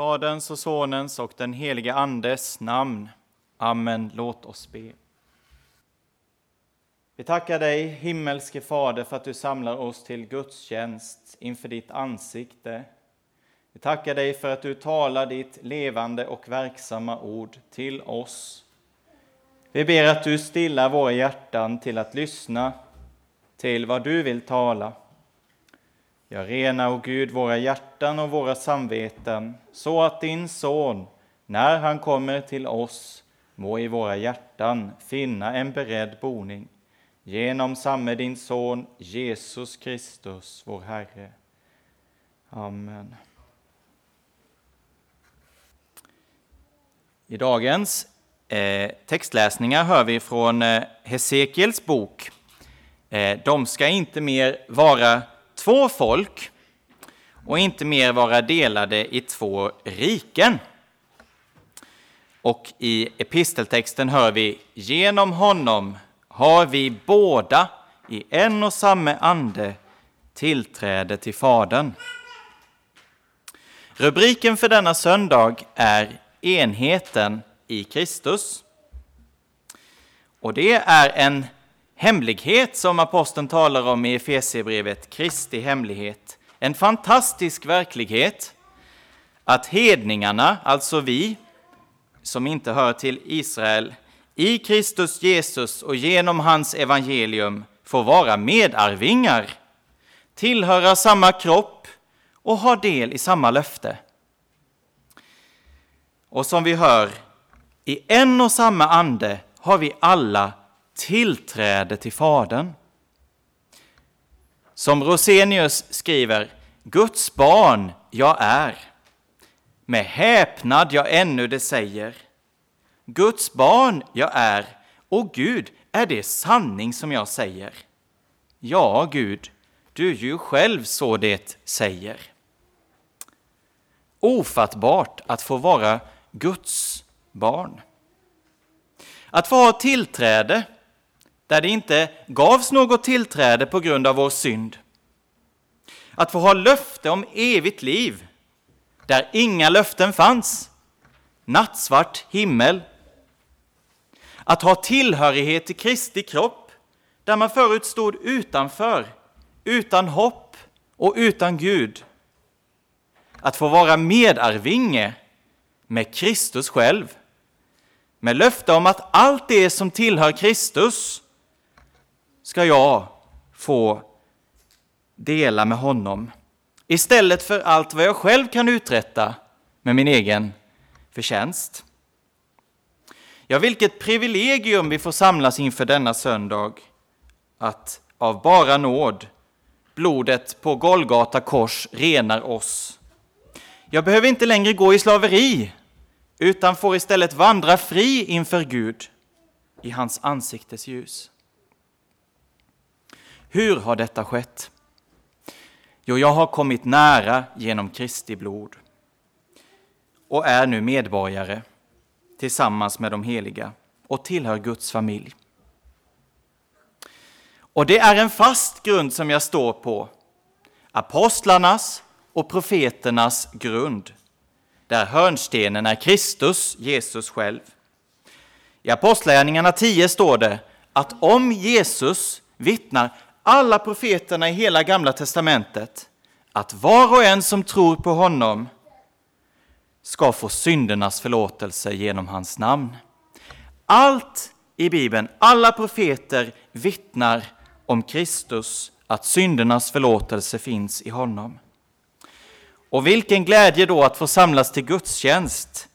Faderns och Sonens och den helige Andes namn. Amen. Låt oss be. Vi tackar dig, himmelske Fader, för att du samlar oss till gudstjänst inför ditt ansikte. Vi tackar dig för att du talar ditt levande och verksamma ord till oss. Vi ber att du stillar våra hjärtan till att lyssna till vad du vill tala. Ja, rena, o Gud, våra hjärtan och våra samveten så att din son, när han kommer till oss, må i våra hjärtan finna en beredd boning genom samme din son Jesus Kristus, vår Herre. Amen. I dagens eh, textläsningar hör vi från eh, Hesekiels bok. Eh, de ska inte mer vara två folk och inte mer vara delade i två riken. Och i episteltexten hör vi genom honom har vi båda i en och samma ande tillträde till Fadern. Rubriken för denna söndag är Enheten i Kristus. Och det är en hemlighet som aposteln talar om i Efesierbrevet, Kristi hemlighet. En fantastisk verklighet att hedningarna, alltså vi som inte hör till Israel, i Kristus Jesus och genom hans evangelium får vara medarvingar, tillhöra samma kropp och ha del i samma löfte. Och som vi hör, i en och samma ande har vi alla tillträde till Fadern. Som Rosenius skriver, Guds barn jag är. Med häpnad jag ännu det säger. Guds barn jag är, och Gud, är det sanning som jag säger? Ja, Gud, du ju själv så det säger. Ofattbart att få vara Guds barn. Att få ha tillträde där det inte gavs något tillträde på grund av vår synd. Att få ha löfte om evigt liv där inga löften fanns. Nattsvart himmel. Att ha tillhörighet till Kristi kropp där man förut stod utanför, utan hopp och utan Gud. Att få vara medarvinge med Kristus själv med löfte om att allt det som tillhör Kristus ska jag få dela med honom istället för allt vad jag själv kan uträtta med min egen förtjänst. Ja, vilket privilegium vi får samlas inför denna söndag att av bara nåd blodet på Golgata kors renar oss. Jag behöver inte längre gå i slaveri utan får istället vandra fri inför Gud i hans ansiktes ljus. Hur har detta skett? Jo, jag har kommit nära genom Kristi blod och är nu medborgare tillsammans med de heliga och tillhör Guds familj. Och det är en fast grund som jag står på, apostlarnas och profeternas grund, där hörnstenen är Kristus, Jesus själv. I Apostlagärningarna 10 står det att om Jesus vittnar alla profeterna i hela Gamla testamentet att var och en som tror på honom ska få syndernas förlåtelse genom hans namn. Allt i Bibeln, alla profeter vittnar om Kristus, att syndernas förlåtelse finns i honom. Och vilken glädje då att få samlas till gudstjänst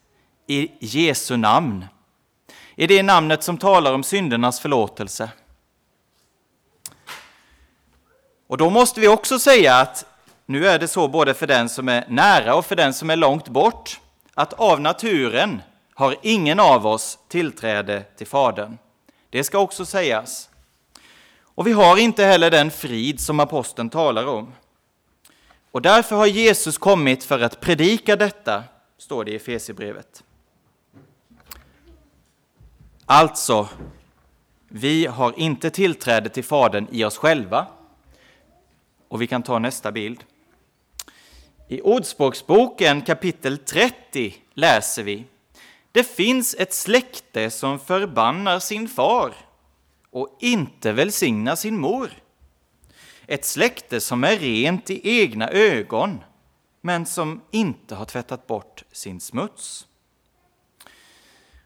i Jesu namn, i det namnet som talar om syndernas förlåtelse. Och då måste vi också säga att nu är det så både för den som är nära och för den som är långt bort, att av naturen har ingen av oss tillträde till Fadern. Det ska också sägas. Och vi har inte heller den frid som aposteln talar om. Och därför har Jesus kommit för att predika detta, står det i Efesierbrevet. Alltså, vi har inte tillträde till Fadern i oss själva. Och vi kan ta nästa bild. I Ordspråksboken kapitel 30 läser vi Det finns ett släkte som förbannar sin far och inte välsignar sin mor. Ett släkte som är rent i egna ögon men som inte har tvättat bort sin smuts.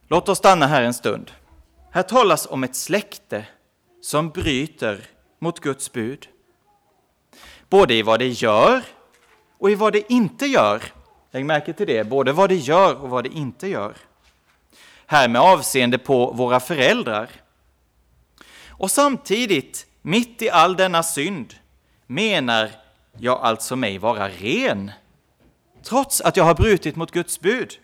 Låt oss stanna här en stund. Här talas om ett släkte som bryter mot Guds bud. Både i vad det gör och i vad det inte gör. Lägg märke till det, både vad det gör och vad det inte gör. Här med avseende på våra föräldrar. Och samtidigt, mitt i all denna synd, menar jag alltså mig vara ren, trots att jag har brutit mot Guds bud.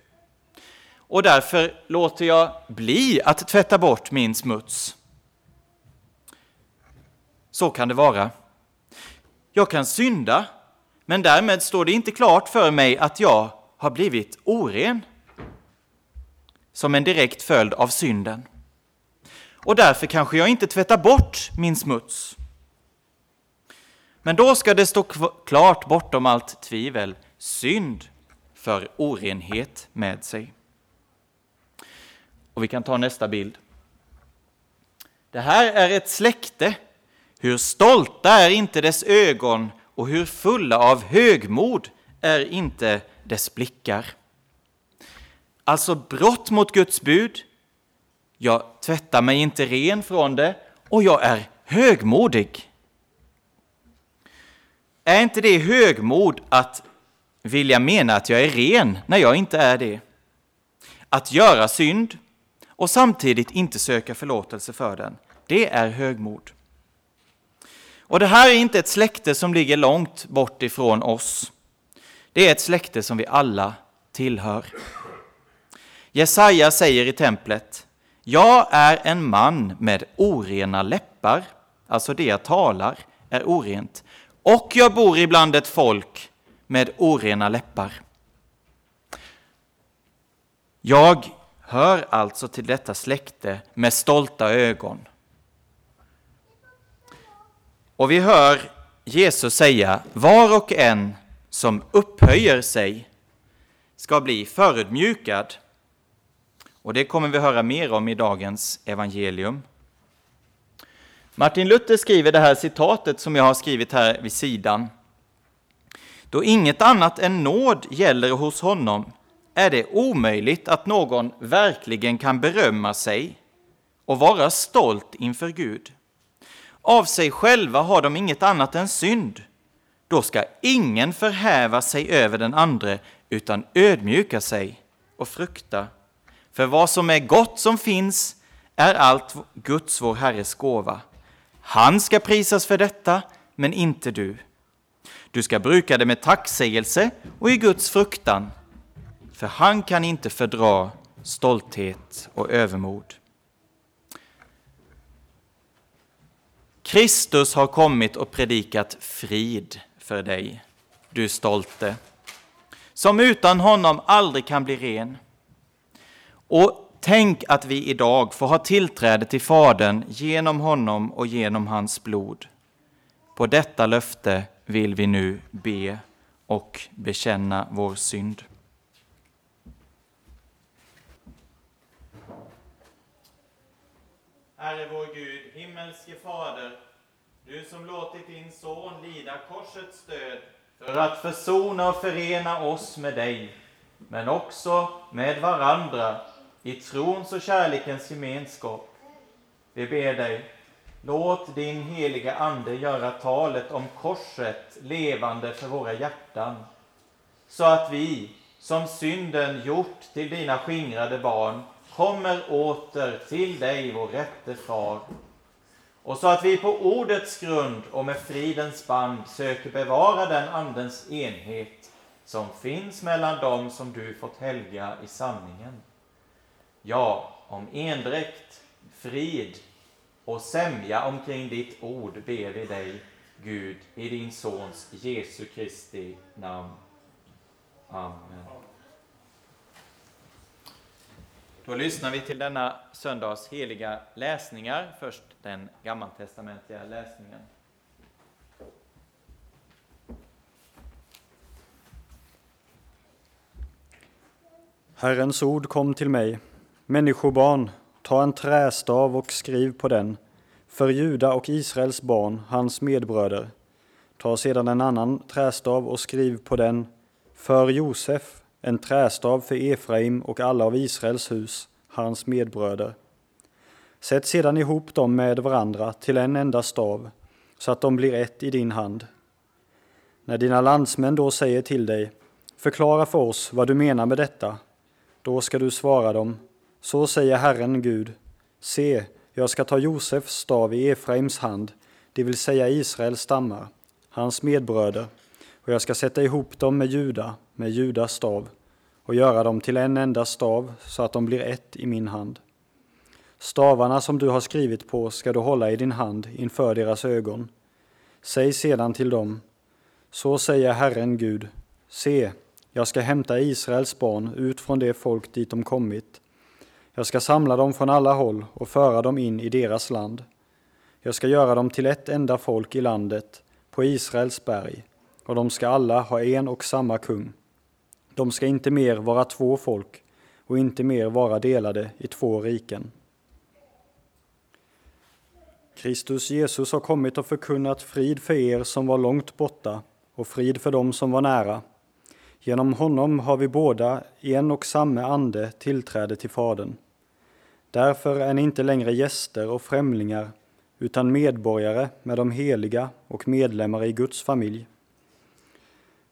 Och därför låter jag bli att tvätta bort min smuts. Så kan det vara. Jag kan synda, men därmed står det inte klart för mig att jag har blivit oren som en direkt följd av synden. Och därför kanske jag inte tvättar bort min smuts. Men då ska det stå klart bortom allt tvivel, synd för orenhet med sig. Och vi kan ta nästa bild. Det här är ett släkte. Hur stolta är inte dess ögon och hur fulla av högmod är inte dess blickar. Alltså brott mot Guds bud. Jag tvättar mig inte ren från det och jag är högmodig. Är inte det högmod att vilja mena att jag är ren när jag inte är det? Att göra synd och samtidigt inte söka förlåtelse för den, det är högmod. Och det här är inte ett släkte som ligger långt bort ifrån oss. Det är ett släkte som vi alla tillhör. Jesaja säger i templet, jag är en man med orena läppar, alltså det jag talar är orent, och jag bor ibland ett folk med orena läppar. Jag hör alltså till detta släkte med stolta ögon. Och vi hör Jesus säga, var och en som upphöjer sig ska bli förödmjukad. Och det kommer vi höra mer om i dagens evangelium. Martin Luther skriver det här citatet som jag har skrivit här vid sidan. Då inget annat än nåd gäller hos honom är det omöjligt att någon verkligen kan berömma sig och vara stolt inför Gud. Av sig själva har de inget annat än synd. Då ska ingen förhäva sig över den andre utan ödmjuka sig och frukta. För vad som är gott som finns är allt Guds, vår Herres gåva. Han ska prisas för detta, men inte du. Du ska bruka det med tacksägelse och i Guds fruktan, för han kan inte fördra stolthet och övermod. Kristus har kommit och predikat frid för dig, du stolte, som utan honom aldrig kan bli ren. Och tänk att vi idag får ha tillträde till Fadern genom honom och genom hans blod. På detta löfte vill vi nu be och bekänna vår synd. Herre vår Gud, himmelske Fader, du som låtit din son lida korsets död för att försona och förena oss med dig, men också med varandra i trons och kärlekens gemenskap. Vi ber dig, låt din heliga Ande göra talet om korset levande för våra hjärtan, så att vi, som synden gjort till dina skingrade barn, kommer åter till dig, vår rätte far. Och så att vi på ordets grund och med fridens band söker bevara den Andens enhet som finns mellan dem som du fått helga i sanningen. Ja, om endräkt, frid och sämja omkring ditt ord ber vi dig, Gud, i din Sons Jesu Kristi namn. Amen. Då lyssnar vi till denna söndags heliga läsningar. Först den gammaltestamentliga läsningen. Herrens ord kom till mig. Människobarn, ta en trästav och skriv på den, för Juda och Israels barn, hans medbröder. Ta sedan en annan trästav och skriv på den, för Josef, en trästav för Efraim och alla av Israels hus, hans medbröder. Sätt sedan ihop dem med varandra till en enda stav, så att de blir ett i din hand. När dina landsmän då säger till dig, förklara för oss vad du menar med detta, då ska du svara dem, så säger Herren Gud, se, jag ska ta Josefs stav i Efraims hand, det vill säga Israels stammar, hans medbröder, och jag ska sätta ihop dem med Juda, med Judas stav, och göra dem till en enda stav, så att de blir ett i min hand. Stavarna som du har skrivit på ska du hålla i din hand inför deras ögon. Säg sedan till dem, så säger Herren Gud, se, jag ska hämta Israels barn ut från det folk dit de kommit. Jag ska samla dem från alla håll och föra dem in i deras land. Jag ska göra dem till ett enda folk i landet, på Israels berg, och de ska alla ha en och samma kung. De ska inte mer vara två folk och inte mer vara delade i två riken. Kristus Jesus har kommit och förkunnat frid för er som var långt borta och frid för dem som var nära. Genom honom har vi båda i en och samma ande tillträde till Fadern. Därför är ni inte längre gäster och främlingar utan medborgare med de heliga och medlemmar i Guds familj.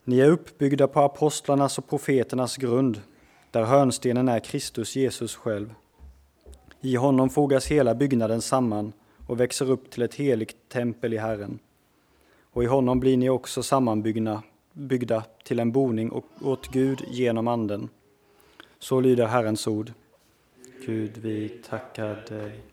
Ni är uppbyggda på apostlarnas och profeternas grund, där hörnstenen är Kristus Jesus själv. I honom fogas hela byggnaden samman och växer upp till ett heligt tempel i Herren. Och i honom blir ni också sammanbyggda byggda till en boning åt Gud genom Anden. Så lyder Herrens ord. Gud, vi tackar dig.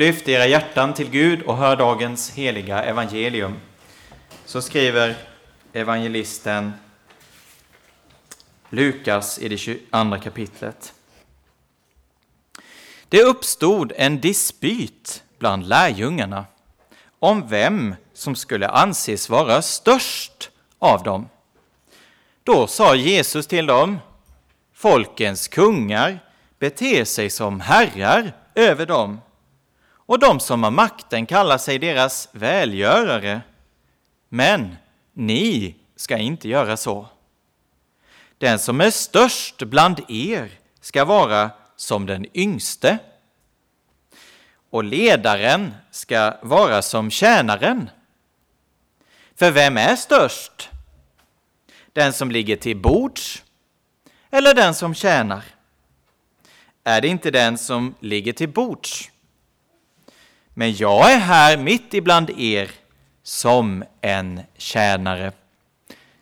Upplyft era hjärtan till Gud och hör dagens heliga evangelium. Så skriver evangelisten Lukas i det 22 kapitlet. Det uppstod en dispyt bland lärjungarna om vem som skulle anses vara störst av dem. Då sa Jesus till dem, folkens kungar beter sig som herrar över dem och de som har makten kallar sig deras välgörare. Men ni ska inte göra så. Den som är störst bland er ska vara som den yngste och ledaren ska vara som tjänaren. För vem är störst? Den som ligger till bords eller den som tjänar? Är det inte den som ligger till bords? Men jag är här mitt ibland er som en tjänare.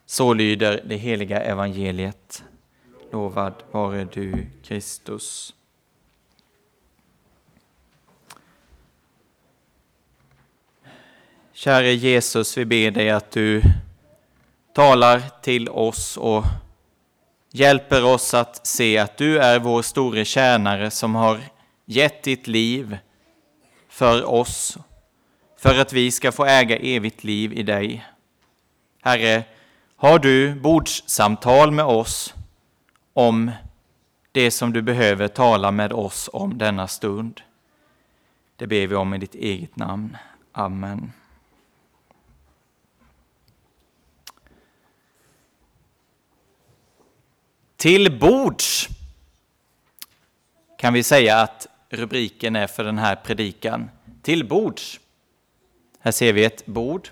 Så lyder det heliga evangeliet. Lovad vare du, Kristus. Käre Jesus, vi ber dig att du talar till oss och hjälper oss att se att du är vår store tjänare som har gett ditt liv för oss, för att vi ska få äga evigt liv i dig. Herre, har du bordssamtal med oss om det som du behöver tala med oss om denna stund? Det ber vi om i ditt eget namn. Amen. Till bords kan vi säga att rubriken är för den här predikan. Till bords. Här ser vi ett bord.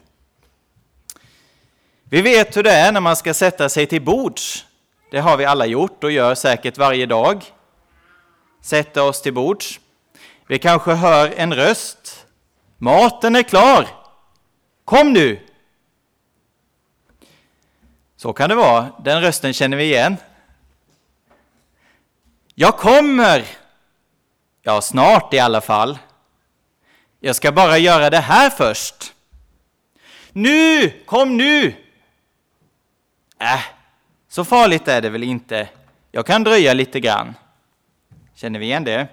Vi vet hur det är när man ska sätta sig till bords. Det har vi alla gjort och gör säkert varje dag. Sätta oss till bords. Vi kanske hör en röst. Maten är klar! Kom nu! Så kan det vara. Den rösten känner vi igen. Jag kommer! Ja, snart i alla fall. Jag ska bara göra det här först. Nu! Kom nu! Äh, så farligt är det väl inte. Jag kan dröja lite grann. Känner vi igen det?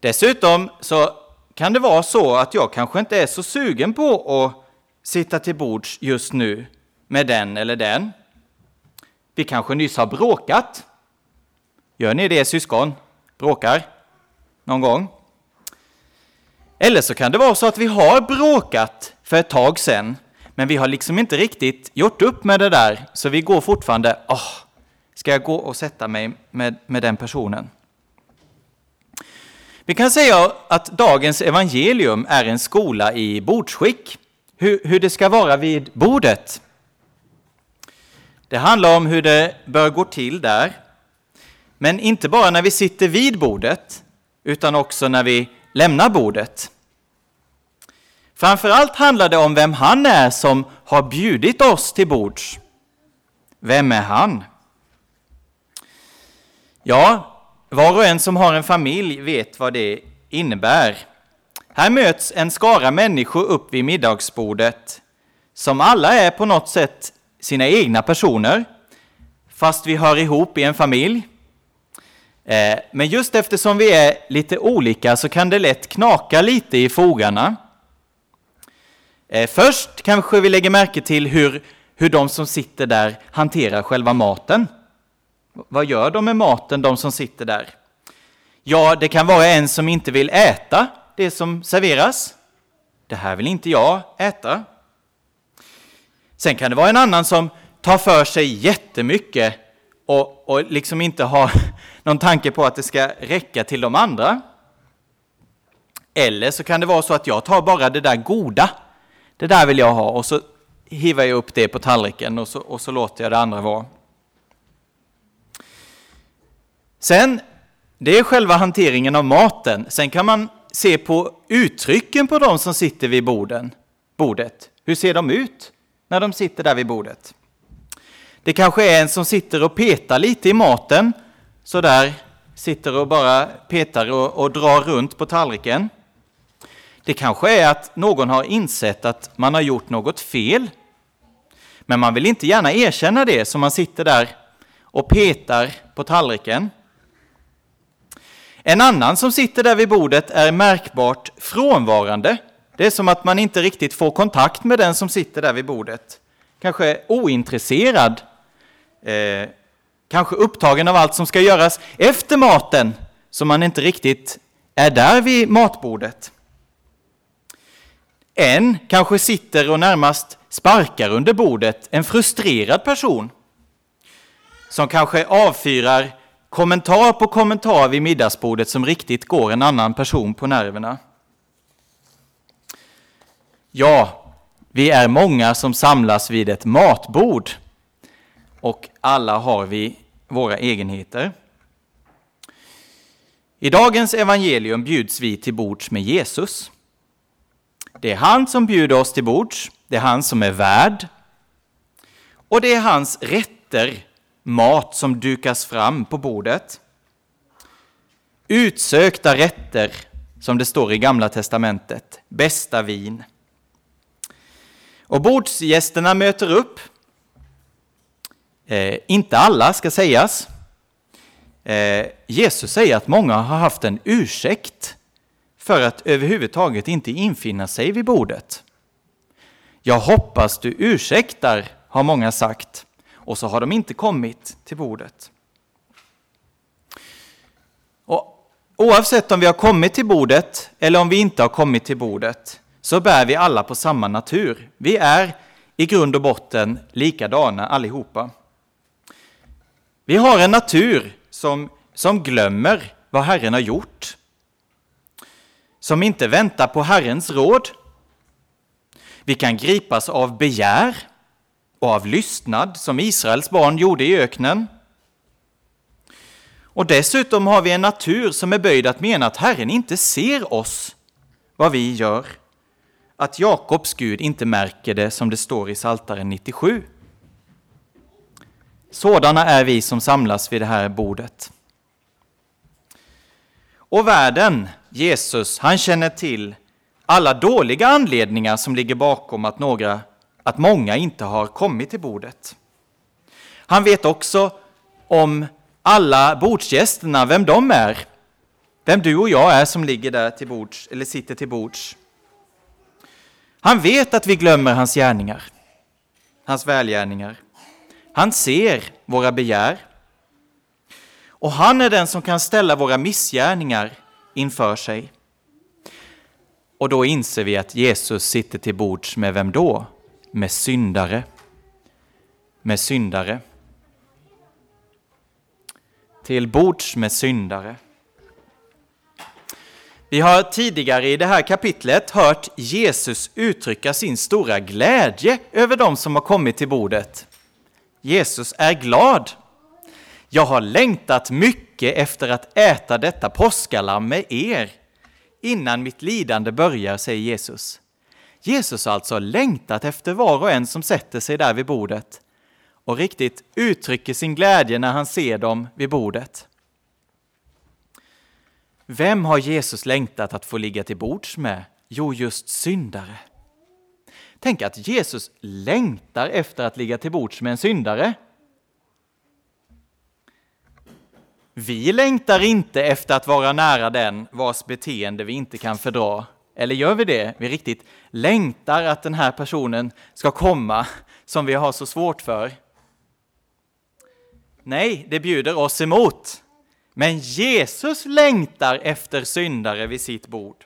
Dessutom så kan det vara så att jag kanske inte är så sugen på att sitta till bords just nu med den eller den. Vi kanske nyss har bråkat. Gör ni det syskon? Bråkar? Någon gång? Eller så kan det vara så att vi har bråkat för ett tag sedan, men vi har liksom inte riktigt gjort upp med det där, så vi går fortfarande, åh, oh, ska jag gå och sätta mig med, med den personen? Vi kan säga att dagens evangelium är en skola i bordsskick, hur, hur det ska vara vid bordet. Det handlar om hur det bör gå till där, men inte bara när vi sitter vid bordet, utan också när vi lämnar bordet. Framförallt handlar det om vem han är som har bjudit oss till bords. Vem är han? Ja, var och en som har en familj vet vad det innebär. Här möts en skara människor upp vid middagsbordet som alla är på något sätt sina egna personer, fast vi hör ihop i en familj. Eh, men just eftersom vi är lite olika så kan det lätt knaka lite i fogarna. Eh, först kanske vi lägger märke till hur, hur de som sitter där hanterar själva maten. Vad gör de med maten, de som sitter där? Ja, det kan vara en som inte vill äta det som serveras. Det här vill inte jag äta. Sen kan det vara en annan som tar för sig jättemycket och, och liksom inte har någon tanke på att det ska räcka till de andra. Eller så kan det vara så att jag tar bara det där goda. Det där vill jag ha och så hivar jag upp det på tallriken och så, och så låter jag det andra vara. Sen, det är själva hanteringen av maten. Sen kan man se på uttrycken på de som sitter vid borden, bordet. Hur ser de ut när de sitter där vid bordet? Det kanske är en som sitter och petar lite i maten, så där sitter och bara petar och, och drar runt på tallriken. Det kanske är att någon har insett att man har gjort något fel. Men man vill inte gärna erkänna det, så man sitter där och petar på tallriken. En annan som sitter där vid bordet är märkbart frånvarande. Det är som att man inte riktigt får kontakt med den som sitter där vid bordet. Kanske ointresserad, eh, kanske upptagen av allt som ska göras efter maten, så man inte riktigt är där vid matbordet. En kanske sitter och närmast sparkar under bordet, en frustrerad person som kanske avfyrar kommentar på kommentar vid middagsbordet som riktigt går en annan person på nerverna. Ja, vi är många som samlas vid ett matbord och alla har vi våra egenheter. I dagens evangelium bjuds vi till bords med Jesus. Det är han som bjuder oss till bords, det är han som är värd och det är hans rätter, mat som dukas fram på bordet. Utsökta rätter, som det står i Gamla testamentet, bästa vin. Och bordsgästerna möter upp. Eh, inte alla ska sägas. Eh, Jesus säger att många har haft en ursäkt för att överhuvudtaget inte infinna sig vid bordet. Jag hoppas du ursäktar, har många sagt, och så har de inte kommit till bordet. Och oavsett om vi har kommit till bordet eller om vi inte har kommit till bordet så bär vi alla på samma natur. Vi är i grund och botten likadana allihopa. Vi har en natur som, som glömmer vad Herren har gjort. Som inte väntar på Herrens råd. Vi kan gripas av begär och av lystnad som Israels barn gjorde i öknen. Och dessutom har vi en natur som är böjd att mena att Herren inte ser oss, vad vi gör att Jakobs Gud inte märker det som det står i Saltaren 97. Sådana är vi som samlas vid det här bordet. Och världen, Jesus, han känner till alla dåliga anledningar som ligger bakom att, några, att många inte har kommit till bordet. Han vet också om alla bordsgästerna, vem de är. Vem du och jag är som ligger där till bords, eller sitter till bords. Han vet att vi glömmer hans gärningar, hans välgärningar. Han ser våra begär. Och han är den som kan ställa våra missgärningar inför sig. Och då inser vi att Jesus sitter till bords med vem då? Med syndare. Med syndare. Till bords med syndare. Vi har tidigare i det här kapitlet hört Jesus uttrycka sin stora glädje över dem som har kommit till bordet. Jesus är glad. Jag har längtat mycket efter att äta detta påskalamm med er innan mitt lidande börjar, säger Jesus. Jesus har alltså längtat efter var och en som sätter sig där vid bordet och riktigt uttrycker sin glädje när han ser dem vid bordet. Vem har Jesus längtat att få ligga till bords med? Jo, just syndare. Tänk att Jesus längtar efter att ligga till bords med en syndare. Vi längtar inte efter att vara nära den vars beteende vi inte kan fördra. Eller gör vi det? Vi riktigt längtar att den här personen ska komma som vi har så svårt för. Nej, det bjuder oss emot. Men Jesus längtar efter syndare vid sitt bord.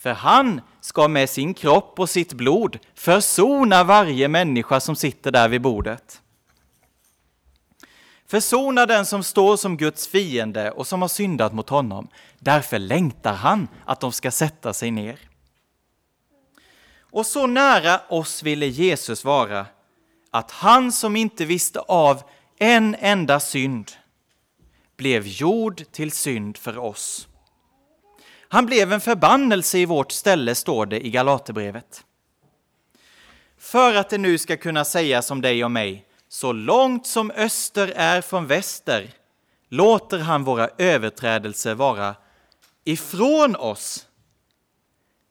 För han ska med sin kropp och sitt blod försona varje människa som sitter där vid bordet. Försona den som står som Guds fiende och som har syndat mot honom. Därför längtar han att de ska sätta sig ner. Och så nära oss ville Jesus vara att han som inte visste av en enda synd blev jord till synd för oss. Han blev en förbannelse i vårt ställe, står det i Galaterbrevet. För att det nu ska kunna sägas om dig och mig, så långt som öster är från väster, låter han våra överträdelser vara ifrån oss.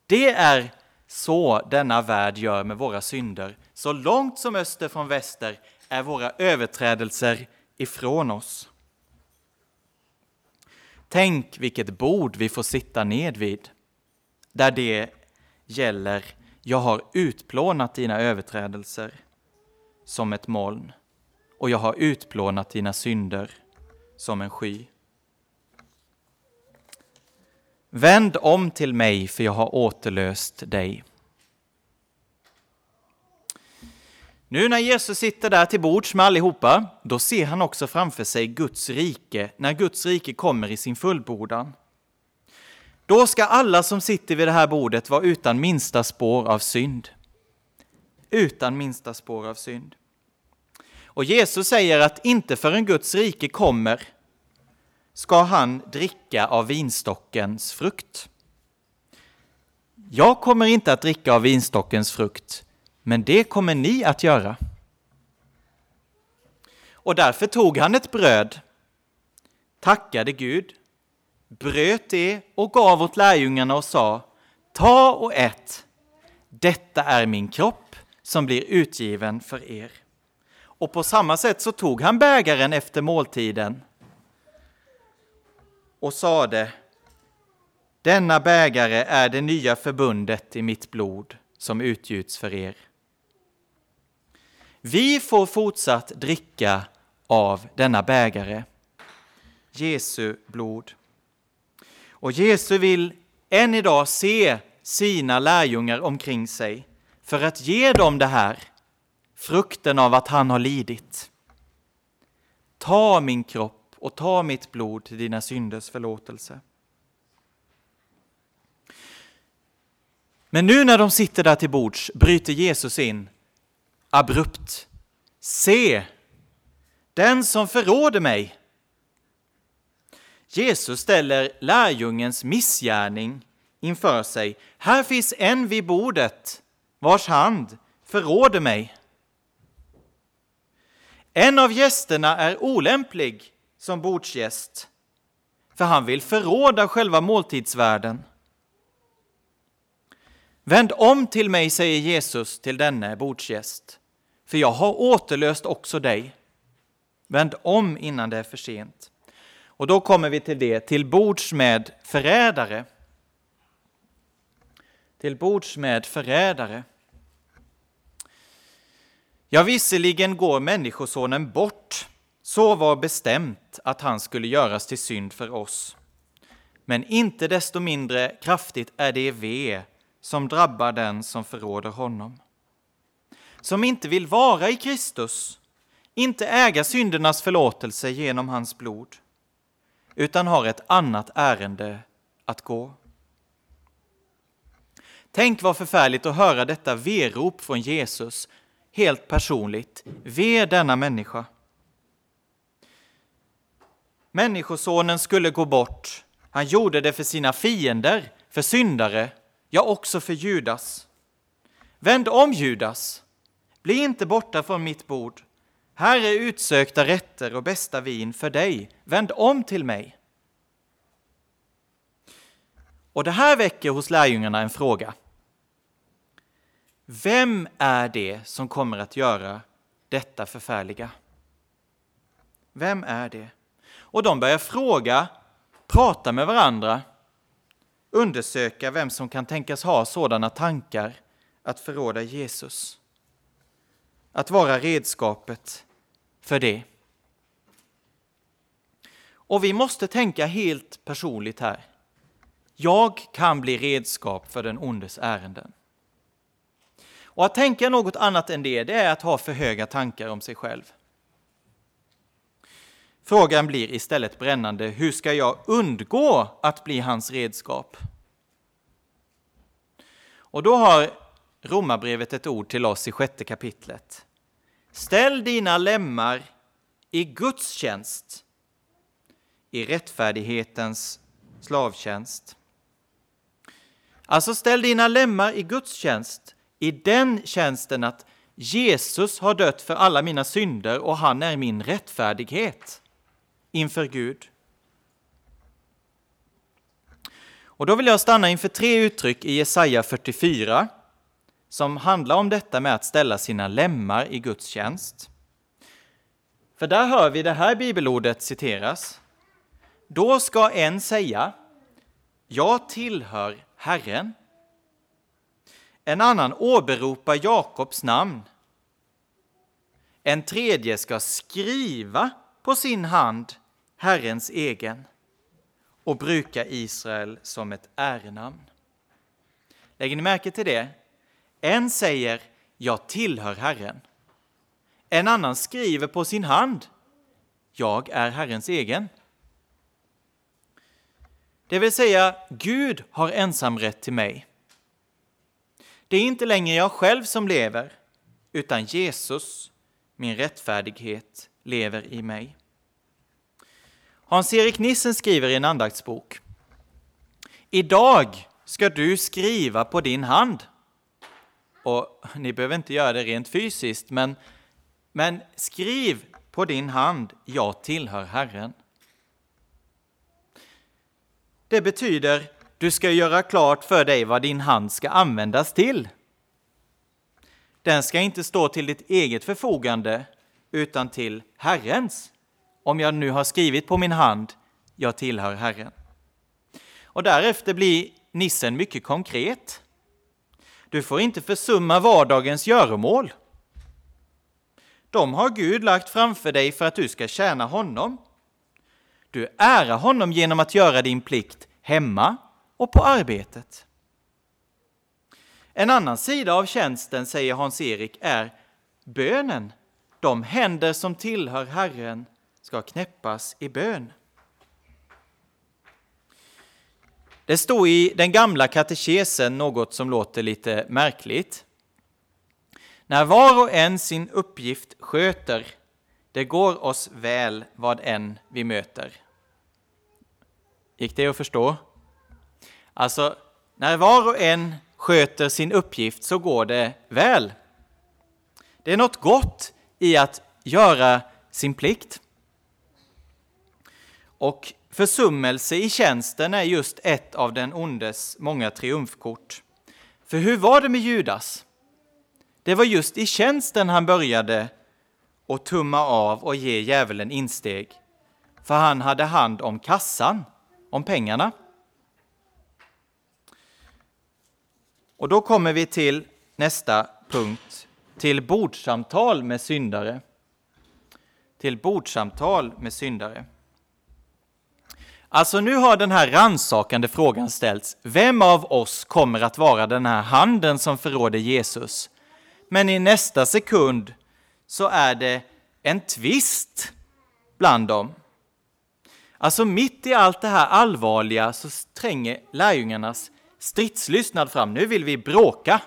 Det är så denna värld gör med våra synder. Så långt som öster från väster är våra överträdelser ifrån oss. Tänk vilket bord vi får sitta ned vid, där det gäller jag har utplånat dina överträdelser som ett moln och jag har utplånat dina synder som en sky. Vänd om till mig, för jag har återlöst dig. Nu när Jesus sitter där till bords med allihopa, då ser han också framför sig Guds rike, när Guds rike kommer i sin fullbordan. Då ska alla som sitter vid det här bordet vara utan minsta spår av synd. Utan minsta spår av synd. Och Jesus säger att inte förrän Guds rike kommer ska han dricka av vinstockens frukt. Jag kommer inte att dricka av vinstockens frukt, men det kommer ni att göra. Och därför tog han ett bröd, tackade Gud, bröt det och gav åt lärjungarna och sa Ta och ät, detta är min kropp som blir utgiven för er. Och på samma sätt så tog han bägaren efter måltiden och sade Denna bägare är det nya förbundet i mitt blod som utgjuts för er. Vi får fortsatt dricka av denna bägare, Jesu blod. Och Jesus vill än idag se sina lärjungar omkring sig för att ge dem det här, frukten av att han har lidit. Ta min kropp och ta mitt blod till dina synders förlåtelse. Men nu när de sitter där till bords bryter Jesus in abrupt. Se, den som förråder mig. Jesus ställer lärjungens missgärning inför sig. Här finns en vid bordet vars hand förråder mig. En av gästerna är olämplig som bordsgäst, för han vill förråda själva måltidsvärden. Vänd om till mig, säger Jesus till denne bordsgäst, för jag har återlöst också dig. Vänd om innan det är för sent. Och då kommer vi till det, till bords med förrädare. Till bords med förrädare. Ja, visserligen går Människosonen bort. Så var bestämt att han skulle göras till synd för oss. Men inte desto mindre kraftigt är det ve som drabbar den som förråder honom. Som inte vill vara i Kristus, inte äga syndernas förlåtelse genom hans blod, utan har ett annat ärende att gå. Tänk vad förfärligt att höra detta verop från Jesus helt personligt. Ve denna människa. Människosonen skulle gå bort. Han gjorde det för sina fiender, för syndare, ja, också för Judas. Vänd om, Judas. Bli inte borta från mitt bord. Här är utsökta rätter och bästa vin för dig. Vänd om till mig. Och det här väcker hos lärjungarna en fråga. Vem är det som kommer att göra detta förfärliga? Vem är det? Och de börjar fråga, prata med varandra, undersöka vem som kan tänkas ha sådana tankar att förråda Jesus. Att vara redskapet för det. Och vi måste tänka helt personligt här. Jag kan bli redskap för den ondes ärenden. Och att tänka något annat än det, det är att ha för höga tankar om sig själv. Frågan blir istället brännande, hur ska jag undgå att bli hans redskap? Och då har Romarbrevet ett ord till oss i sjätte kapitlet. Ställ dina lemmar i Guds tjänst, i rättfärdighetens slavtjänst. Alltså ställ dina lemmar i Guds tjänst, i den tjänsten att Jesus har dött för alla mina synder och han är min rättfärdighet. inför Gud. Och då vill jag stanna inför tre uttryck i Jesaja 44 som handlar om detta med att ställa sina lemmar i Guds tjänst. För där hör vi det här bibelordet citeras. Då ska en säga, jag tillhör Herren. En annan åberopar Jakobs namn. En tredje ska skriva på sin hand Herrens egen och bruka Israel som ett ärenamn. Lägger ni märke till det? En säger ”Jag tillhör Herren”. En annan skriver på sin hand ”Jag är Herrens egen”. Det vill säga, Gud har ensamrätt till mig. Det är inte längre jag själv som lever, utan Jesus, min rättfärdighet, lever i mig. Hans-Erik Nissen skriver i en andaktsbok. Idag ska du skriva på din hand. Och ni behöver inte göra det rent fysiskt, men, men skriv på din hand, jag tillhör Herren. Det betyder, du ska göra klart för dig vad din hand ska användas till. Den ska inte stå till ditt eget förfogande, utan till Herrens. Om jag nu har skrivit på min hand, jag tillhör Herren. Och därefter blir nissen mycket konkret. Du får inte försumma vardagens göromål. De har Gud lagt framför dig för att du ska tjäna honom. Du ärar honom genom att göra din plikt hemma och på arbetet. En annan sida av tjänsten, säger Hans-Erik, är bönen. De händer som tillhör Herren ska knäppas i bön. Det står i den gamla katekesen något som låter lite märkligt. När var och en sin uppgift sköter, det går oss väl vad än vi möter. Gick det att förstå? Alltså, när var och en sköter sin uppgift så går det väl. Det är något gott i att göra sin plikt. Och försummelse i tjänsten är just ett av den ondes många triumfkort. För hur var det med Judas? Det var just i tjänsten han började att tumma av och ge djävulen insteg, för han hade hand om kassan, om pengarna. Och då kommer vi till nästa punkt, till bordsamtal med syndare. Till bordsamtal med syndare. Alltså nu har den här ransakande frågan ställts. Vem av oss kommer att vara den här handen som förråder Jesus? Men i nästa sekund så är det en tvist bland dem. Alltså mitt i allt det här allvarliga så tränger lärjungarnas stridslystnad fram. Nu vill vi bråka.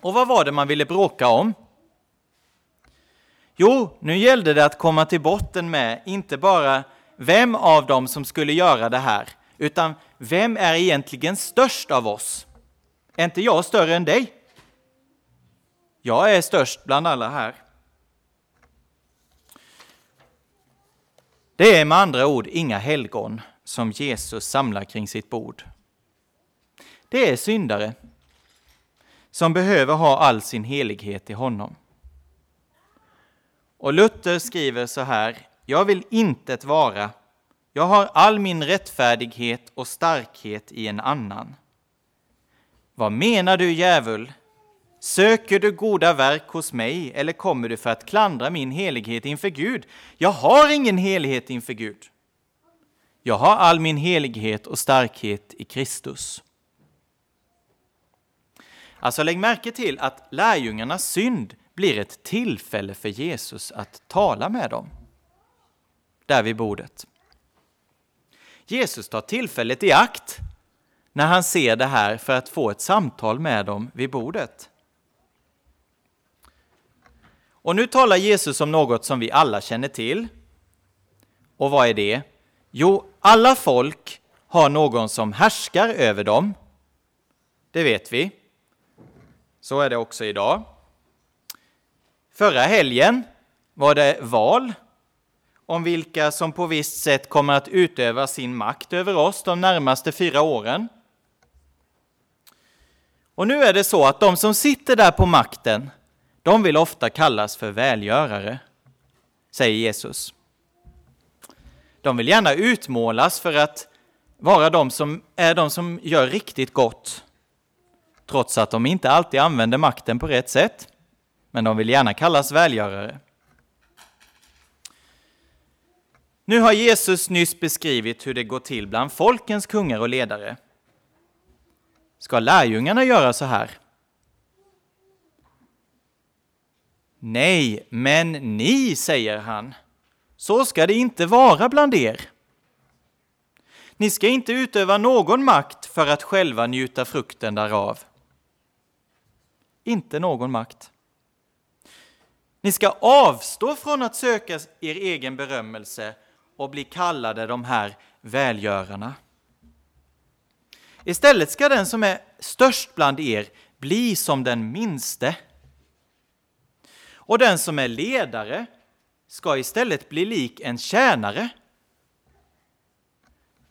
Och vad var det man ville bråka om? Jo, nu gällde det att komma till botten med inte bara vem av dem som skulle göra det här, utan vem är egentligen störst av oss? Är inte jag större än dig? Jag är störst bland alla här. Det är med andra ord inga helgon som Jesus samlar kring sitt bord. Det är syndare som behöver ha all sin helighet i honom. Och Luther skriver så här, jag vill intet vara, jag har all min rättfärdighet och starkhet i en annan. Vad menar du, djävul? Söker du goda verk hos mig eller kommer du för att klandra min helighet inför Gud? Jag har ingen helighet inför Gud. Jag har all min helighet och starkhet i Kristus. Alltså lägg märke till att lärjungarnas synd blir ett tillfälle för Jesus att tala med dem. Där vid bordet. Jesus tar tillfället i akt när han ser det här för att få ett samtal med dem vid bordet. Och nu talar Jesus om något som vi alla känner till. Och vad är det? Jo, alla folk har någon som härskar över dem. Det vet vi. Så är det också idag. Förra helgen var det val om vilka som på visst sätt kommer att utöva sin makt över oss de närmaste fyra åren. Och nu är det så att de som sitter där på makten, de vill ofta kallas för välgörare, säger Jesus. De vill gärna utmålas för att vara de som är de som gör riktigt gott, trots att de inte alltid använder makten på rätt sätt. Men de vill gärna kallas välgörare. Nu har Jesus nyss beskrivit hur det går till bland folkens kungar och ledare. Ska lärjungarna göra så här? Nej, men ni, säger han, så ska det inte vara bland er. Ni ska inte utöva någon makt för att själva njuta frukten därav. Inte någon makt. Ni ska avstå från att söka er egen berömmelse och bli kallade de här välgörarna. Istället ska den som är störst bland er bli som den minste. Och den som är ledare ska istället bli lik en tjänare.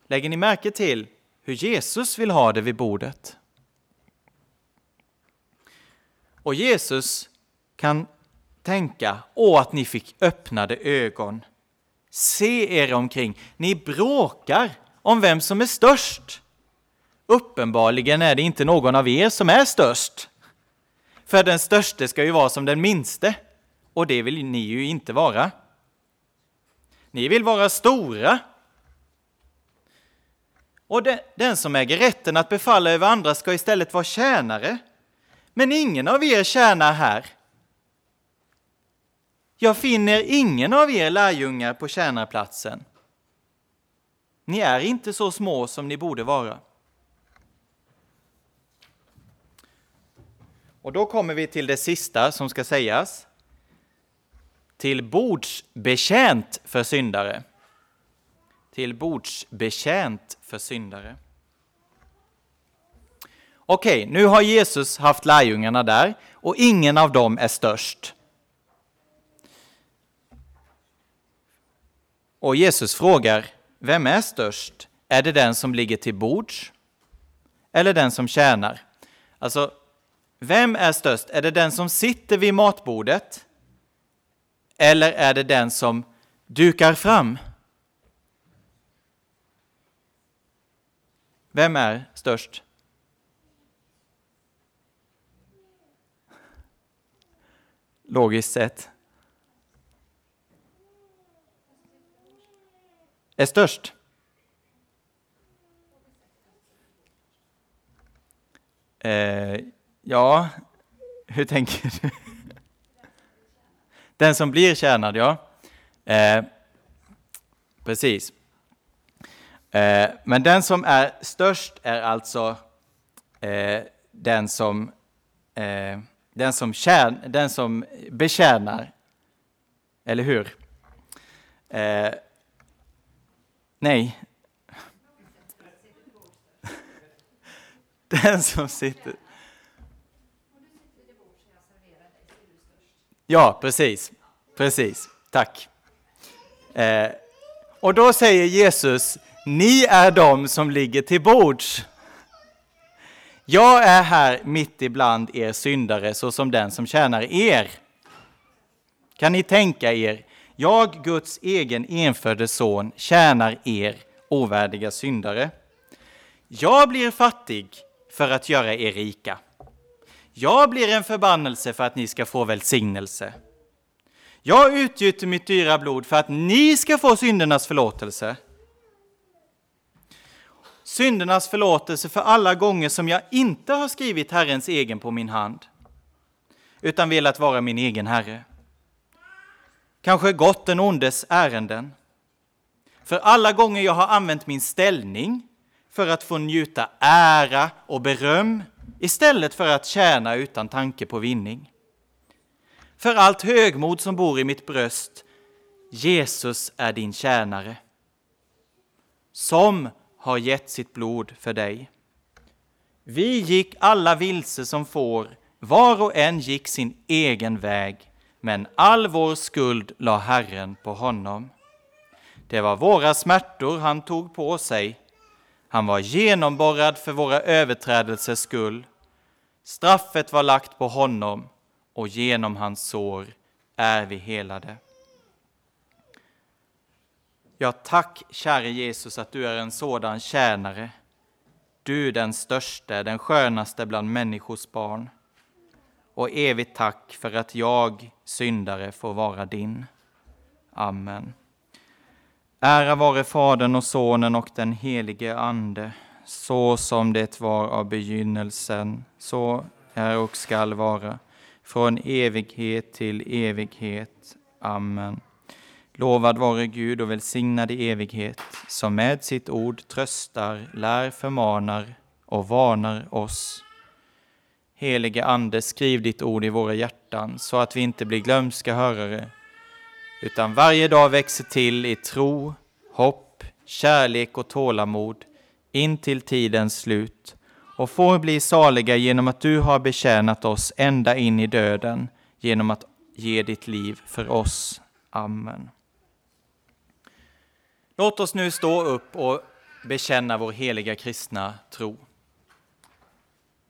Lägger ni märke till hur Jesus vill ha det vid bordet? Och Jesus kan tänka, åh att ni fick öppnade ögon. Se er omkring, ni bråkar om vem som är störst. Uppenbarligen är det inte någon av er som är störst. För den störste ska ju vara som den minste, och det vill ni ju inte vara. Ni vill vara stora. Och den som äger rätten att befalla över andra ska istället vara tjänare. Men ingen av er tjänar här. Jag finner ingen av er lärjungar på tjänarplatsen. Ni är inte så små som ni borde vara. Och då kommer vi till det sista som ska sägas. Till bordsbetjänt för syndare. Till bordsbetjänt för syndare. Okej, nu har Jesus haft lärjungarna där och ingen av dem är störst. Och Jesus frågar, vem är störst? Är det den som ligger till bords? Eller den som tjänar? Alltså, vem är störst? Är det den som sitter vid matbordet? Eller är det den som dukar fram? Vem är störst? Logiskt sett. Är störst? Eh, ja, hur tänker du? Den som blir tjänad, ja. Eh, precis. Eh, men den som är störst är alltså eh, den som, eh, den, som tjän, den som betjänar. Eller hur? Eh, Nej. Den som sitter... Ja, precis. Precis. Tack. Eh, och då säger Jesus, ni är de som ligger till bords. Jag är här mitt ibland er syndare såsom den som tjänar er. Kan ni tänka er, jag, Guds egen enfödde son, tjänar er ovärdiga syndare. Jag blir fattig för att göra er rika. Jag blir en förbannelse för att ni ska få välsignelse. Jag utgjuter mitt dyra blod för att ni ska få syndernas förlåtelse. Syndernas förlåtelse för alla gånger som jag inte har skrivit Herrens egen på min hand, utan velat vara min egen Herre. Kanske gått den ondes ärenden. För alla gånger jag har använt min ställning för att få njuta ära och beröm istället för att tjäna utan tanke på vinning. För allt högmod som bor i mitt bröst, Jesus är din tjänare, som har gett sitt blod för dig. Vi gick alla vilse som får, var och en gick sin egen väg men all vår skuld la Herren på honom. Det var våra smärtor han tog på sig. Han var genomborrad för våra överträdelsers skull. Straffet var lagt på honom och genom hans sår är vi helade. Ja, tack käre Jesus att du är en sådan tjänare. Du den störste, den skönaste bland människors barn. Och evigt tack för att jag, syndare, får vara din. Amen. Ära vare Fadern och Sonen och den helige Ande, så som det var av begynnelsen, så är och skall vara, från evighet till evighet. Amen. Lovad vare Gud och välsignad i evighet, som med sitt ord tröstar, lär, förmanar och varnar oss. Helige Ande, skriv ditt ord i våra hjärtan, så att vi inte blir glömska hörare, utan varje dag växer till i tro, hopp, kärlek och tålamod in till tidens slut och får bli saliga genom att du har betjänat oss ända in i döden genom att ge ditt liv för oss. Amen. Låt oss nu stå upp och bekänna vår heliga kristna tro.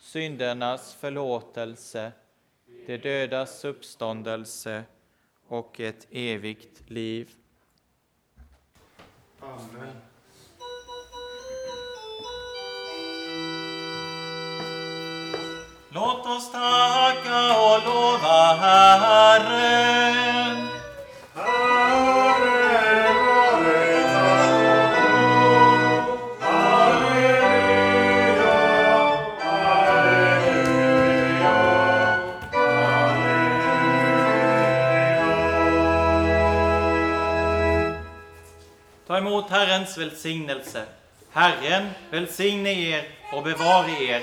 syndernas förlåtelse, de dödas uppståndelse och ett evigt liv. Amen. Låt oss tacka och lova Herren. Emot Herrens välsignelse. Herren välsigne er och bevare er.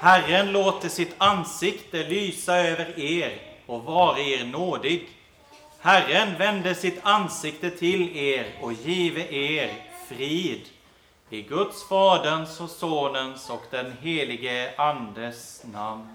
Herren låter sitt ansikte lysa över er och vare er nådig. Herren vände sitt ansikte till er och give er frid. I Guds, Faderns och Sonens och den helige Andes namn.